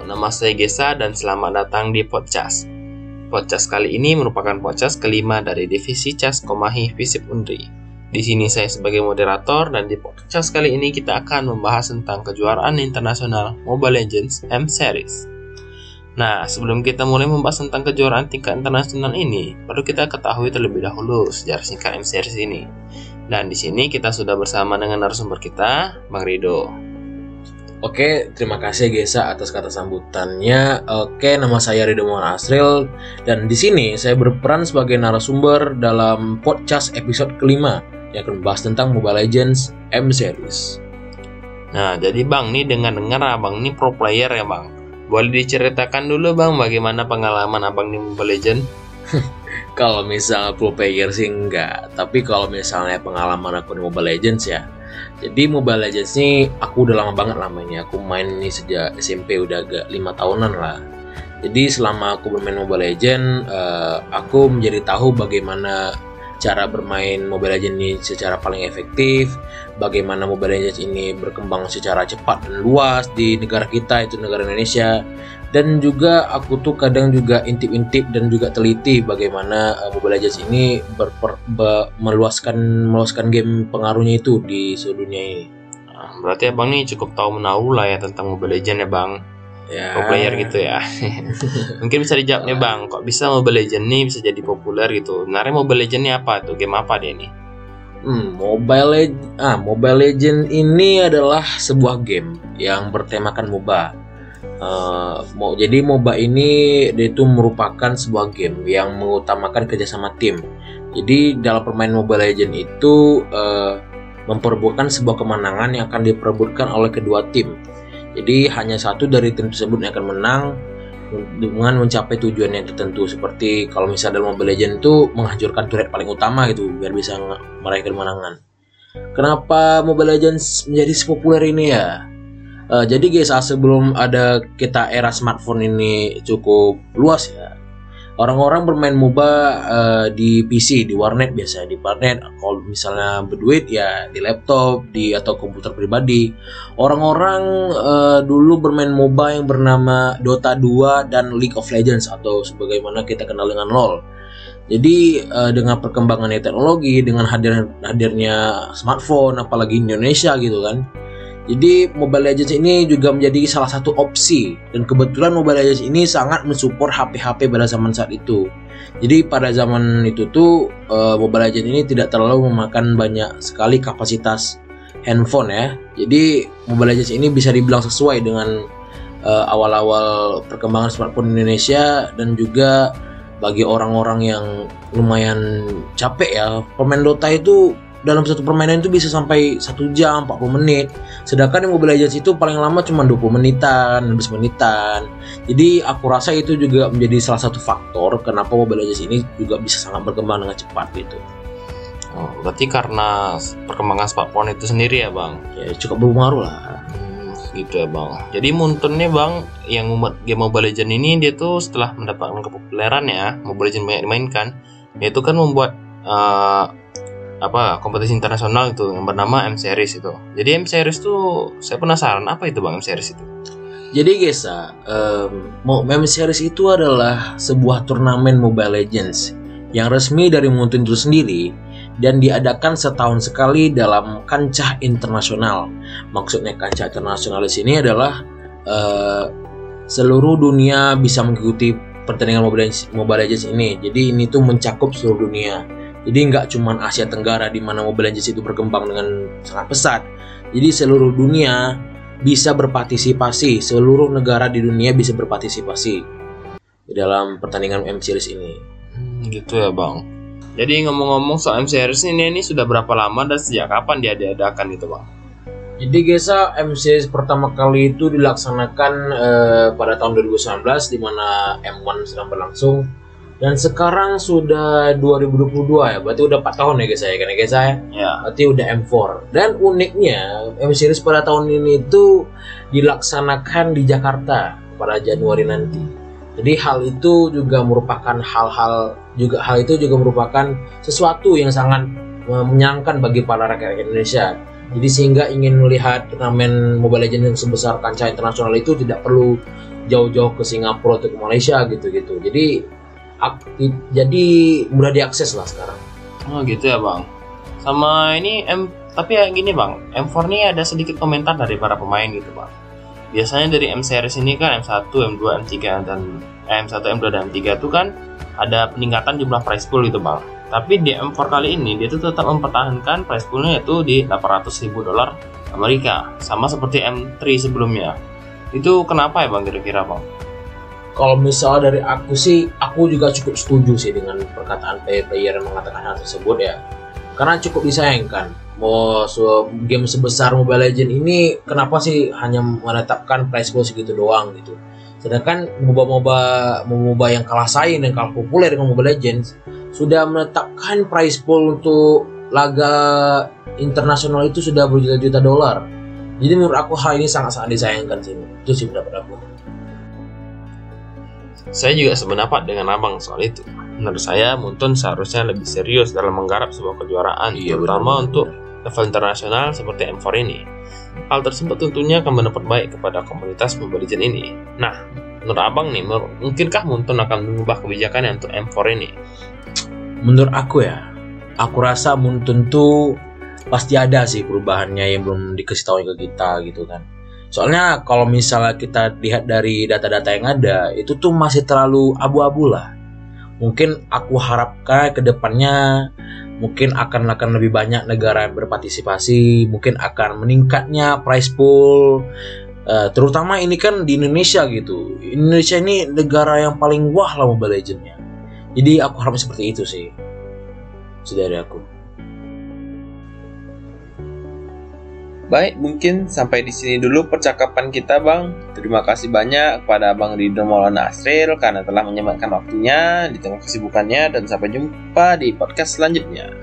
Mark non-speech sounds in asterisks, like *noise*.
Nama saya Gesa dan selamat datang di Podcast. Podcast kali ini merupakan podcast kelima dari divisi Cas Komahi Visip Undri. Di sini saya sebagai moderator dan di podcast kali ini kita akan membahas tentang kejuaraan internasional Mobile Legends M Series. Nah, sebelum kita mulai membahas tentang kejuaraan tingkat internasional ini, perlu kita ketahui terlebih dahulu sejarah singkat M Series ini. Dan di sini kita sudah bersama dengan narasumber kita, Bang Rido. Oke, terima kasih Gesa atas kata sambutannya. Oke, nama saya Ridho Muhammad Asril dan di sini saya berperan sebagai narasumber dalam podcast episode kelima yang akan membahas tentang Mobile Legends M Series. Nah, jadi Bang, nih dengan dengar Abang ini pro player ya Bang. Boleh diceritakan dulu Bang bagaimana pengalaman Abang di Mobile Legends? *laughs* kalau misalnya pro player sih enggak, tapi kalau misalnya pengalaman aku di Mobile Legends ya, jadi Mobile Legends ini aku udah lama banget lamanya. Aku main ini sejak SMP udah agak lima tahunan lah. Jadi selama aku bermain Mobile Legends, uh, aku menjadi tahu bagaimana cara bermain Mobile Legends ini secara paling efektif, bagaimana Mobile Legends ini berkembang secara cepat dan luas di negara kita itu negara Indonesia, dan juga aku tuh kadang juga intip-intip dan juga teliti bagaimana uh, Mobile Legends ini berper, be, meluaskan meluaskan game pengaruhnya itu di seluruh dunia ini. Nah, berarti abang nih cukup tahu menahu lah ya tentang Mobile Legends ya bang. Ya. Pro player gitu ya. *laughs* Mungkin bisa dijawab nih bang, kok bisa Mobile Legends nih bisa jadi populer gitu? Sebenarnya Mobile Legends ini apa tuh? Game apa dia nih? Hmm, Mobile Legend ah Mobile Legend ini adalah sebuah game yang bertemakan MOBA Uh, mau jadi MOBA ini dia itu merupakan sebuah game yang mengutamakan kerjasama tim. Jadi dalam permainan Mobile Legend itu uh, memperebutkan sebuah kemenangan yang akan diperebutkan oleh kedua tim. Jadi hanya satu dari tim tersebut yang akan menang dengan mencapai tujuan yang tertentu seperti kalau misalnya dalam Mobile Legend itu menghancurkan turret paling utama gitu biar bisa meraih kemenangan. Kenapa Mobile Legends menjadi sepopuler ini ya? Uh, jadi guys, sebelum ada kita era smartphone ini cukup luas ya, orang-orang bermain MOBA uh, di PC, di warnet biasa, di warnet. Kalau misalnya berduit ya di laptop, di atau komputer pribadi. Orang-orang uh, dulu bermain MOBA yang bernama Dota 2 dan League of Legends atau sebagaimana kita kenal dengan LoL. Jadi uh, dengan perkembangan teknologi, dengan hadir hadirnya smartphone, apalagi Indonesia gitu kan, jadi Mobile Legends ini juga menjadi salah satu opsi dan kebetulan Mobile Legends ini sangat mensupport HP-HP pada zaman saat itu. Jadi pada zaman itu tuh uh, Mobile Legends ini tidak terlalu memakan banyak sekali kapasitas handphone ya. Jadi Mobile Legends ini bisa dibilang sesuai dengan uh, awal-awal perkembangan smartphone Indonesia dan juga bagi orang-orang yang lumayan capek ya. Pemain Dota itu dalam satu permainan itu bisa sampai satu jam 40 menit. Sedangkan yang Mobile Legends itu paling lama cuma 20 menitan 15 menitan. Jadi aku rasa itu juga menjadi salah satu faktor kenapa Mobile Legends ini juga bisa sangat berkembang dengan cepat gitu. Oh, berarti karena perkembangan smartphone itu sendiri ya bang? Ya cukup berpengaruh lah. Hmm, gitu ya bang. Jadi Muntun nih bang yang game Mobile Legends ini dia tuh setelah mendapatkan kepopuleran ya Mobile Legends banyak dimainkan dia itu kan membuat uh, apa kompetisi internasional itu yang bernama M Series itu. Jadi M Series itu saya penasaran apa itu bang M Series itu? Jadi Gesa, um, M Series itu adalah sebuah turnamen Mobile Legends yang resmi dari Muntun itu sendiri dan diadakan setahun sekali dalam kancah internasional. Maksudnya kancah internasional di sini adalah uh, seluruh dunia bisa mengikuti pertandingan Mobile Legends ini. Jadi ini tuh mencakup seluruh dunia jadi nggak cuma Asia Tenggara di mana Mobile Legends itu berkembang dengan sangat pesat. Jadi seluruh dunia bisa berpartisipasi, seluruh negara di dunia bisa berpartisipasi di dalam pertandingan M Series ini. Hmm, gitu ya bang. Jadi ngomong-ngomong soal M Series ini, ini sudah berapa lama dan sejak kapan dia diadakan gitu bang? Jadi Gesa M Series pertama kali itu dilaksanakan eh, pada tahun 2019 di mana M1 sedang berlangsung dan sekarang sudah 2022 ya, berarti udah 4 tahun ya guys ya, kan ya guys ya. Ya. Berarti udah M4. Dan uniknya M Series pada tahun ini itu dilaksanakan di Jakarta pada Januari nanti. Jadi hal itu juga merupakan hal-hal juga hal itu juga merupakan sesuatu yang sangat menyenangkan bagi para rakyat Indonesia. Jadi sehingga ingin melihat turnamen Mobile Legends yang sebesar kancah internasional itu tidak perlu jauh-jauh ke Singapura atau ke Malaysia gitu-gitu. Jadi jadi mudah diakses lah sekarang. Oh gitu ya bang. Sama ini M tapi ya gini bang, M4 ini ada sedikit komentar dari para pemain gitu bang. Biasanya dari M series ini kan M1, M2, M3 dan eh, M1, M2 dan M3 itu kan ada peningkatan jumlah price pool gitu bang. Tapi di M4 kali ini dia tuh tetap mempertahankan price poolnya itu di 800 ribu dolar Amerika, sama seperti M3 sebelumnya. Itu kenapa ya bang kira-kira bang? Kalau misalnya dari aku sih, aku juga cukup setuju sih dengan perkataan player-player yang mengatakan hal tersebut ya. Karena cukup disayangkan. Mau game sebesar Mobile Legend ini kenapa sih hanya menetapkan price pool segitu doang gitu. Sedangkan MOBA-MOBA MOBA yang kalah saing dan kalah populer dengan Mobile Legends sudah menetapkan price pool untuk laga internasional itu sudah berjuta-juta dolar. Jadi menurut aku hal ini sangat-sangat disayangkan sih. Itu sih pendapat aku. Saya juga sependapat dengan abang soal itu. Menurut saya, Muntun seharusnya lebih serius dalam menggarap sebuah kejuaraan, iya, terutama benar. untuk level internasional seperti M4 ini. Hal tersebut tentunya akan berdampak baik kepada komunitas Mobile Legends ini. Nah, menurut abang nih, mungkinkah Muntun akan mengubah kebijakannya untuk M4 ini? Menurut aku ya, aku rasa Muntun tuh pasti ada sih perubahannya yang belum dikasih tahu ke kita gitu kan. Soalnya kalau misalnya kita lihat dari data-data yang ada, itu tuh masih terlalu abu-abu lah. Mungkin aku harapkan ke depannya mungkin akan akan lebih banyak negara yang berpartisipasi, mungkin akan meningkatnya price pool. Uh, terutama ini kan di Indonesia gitu. Indonesia ini negara yang paling wah lah Mobile Legendnya. Jadi aku harap seperti itu sih. Sudah aku. Baik, mungkin sampai di sini dulu percakapan kita, Bang. Terima kasih banyak kepada Bang Ridho Maulana Asril karena telah menyempatkan waktunya di tengah kesibukannya dan sampai jumpa di podcast selanjutnya.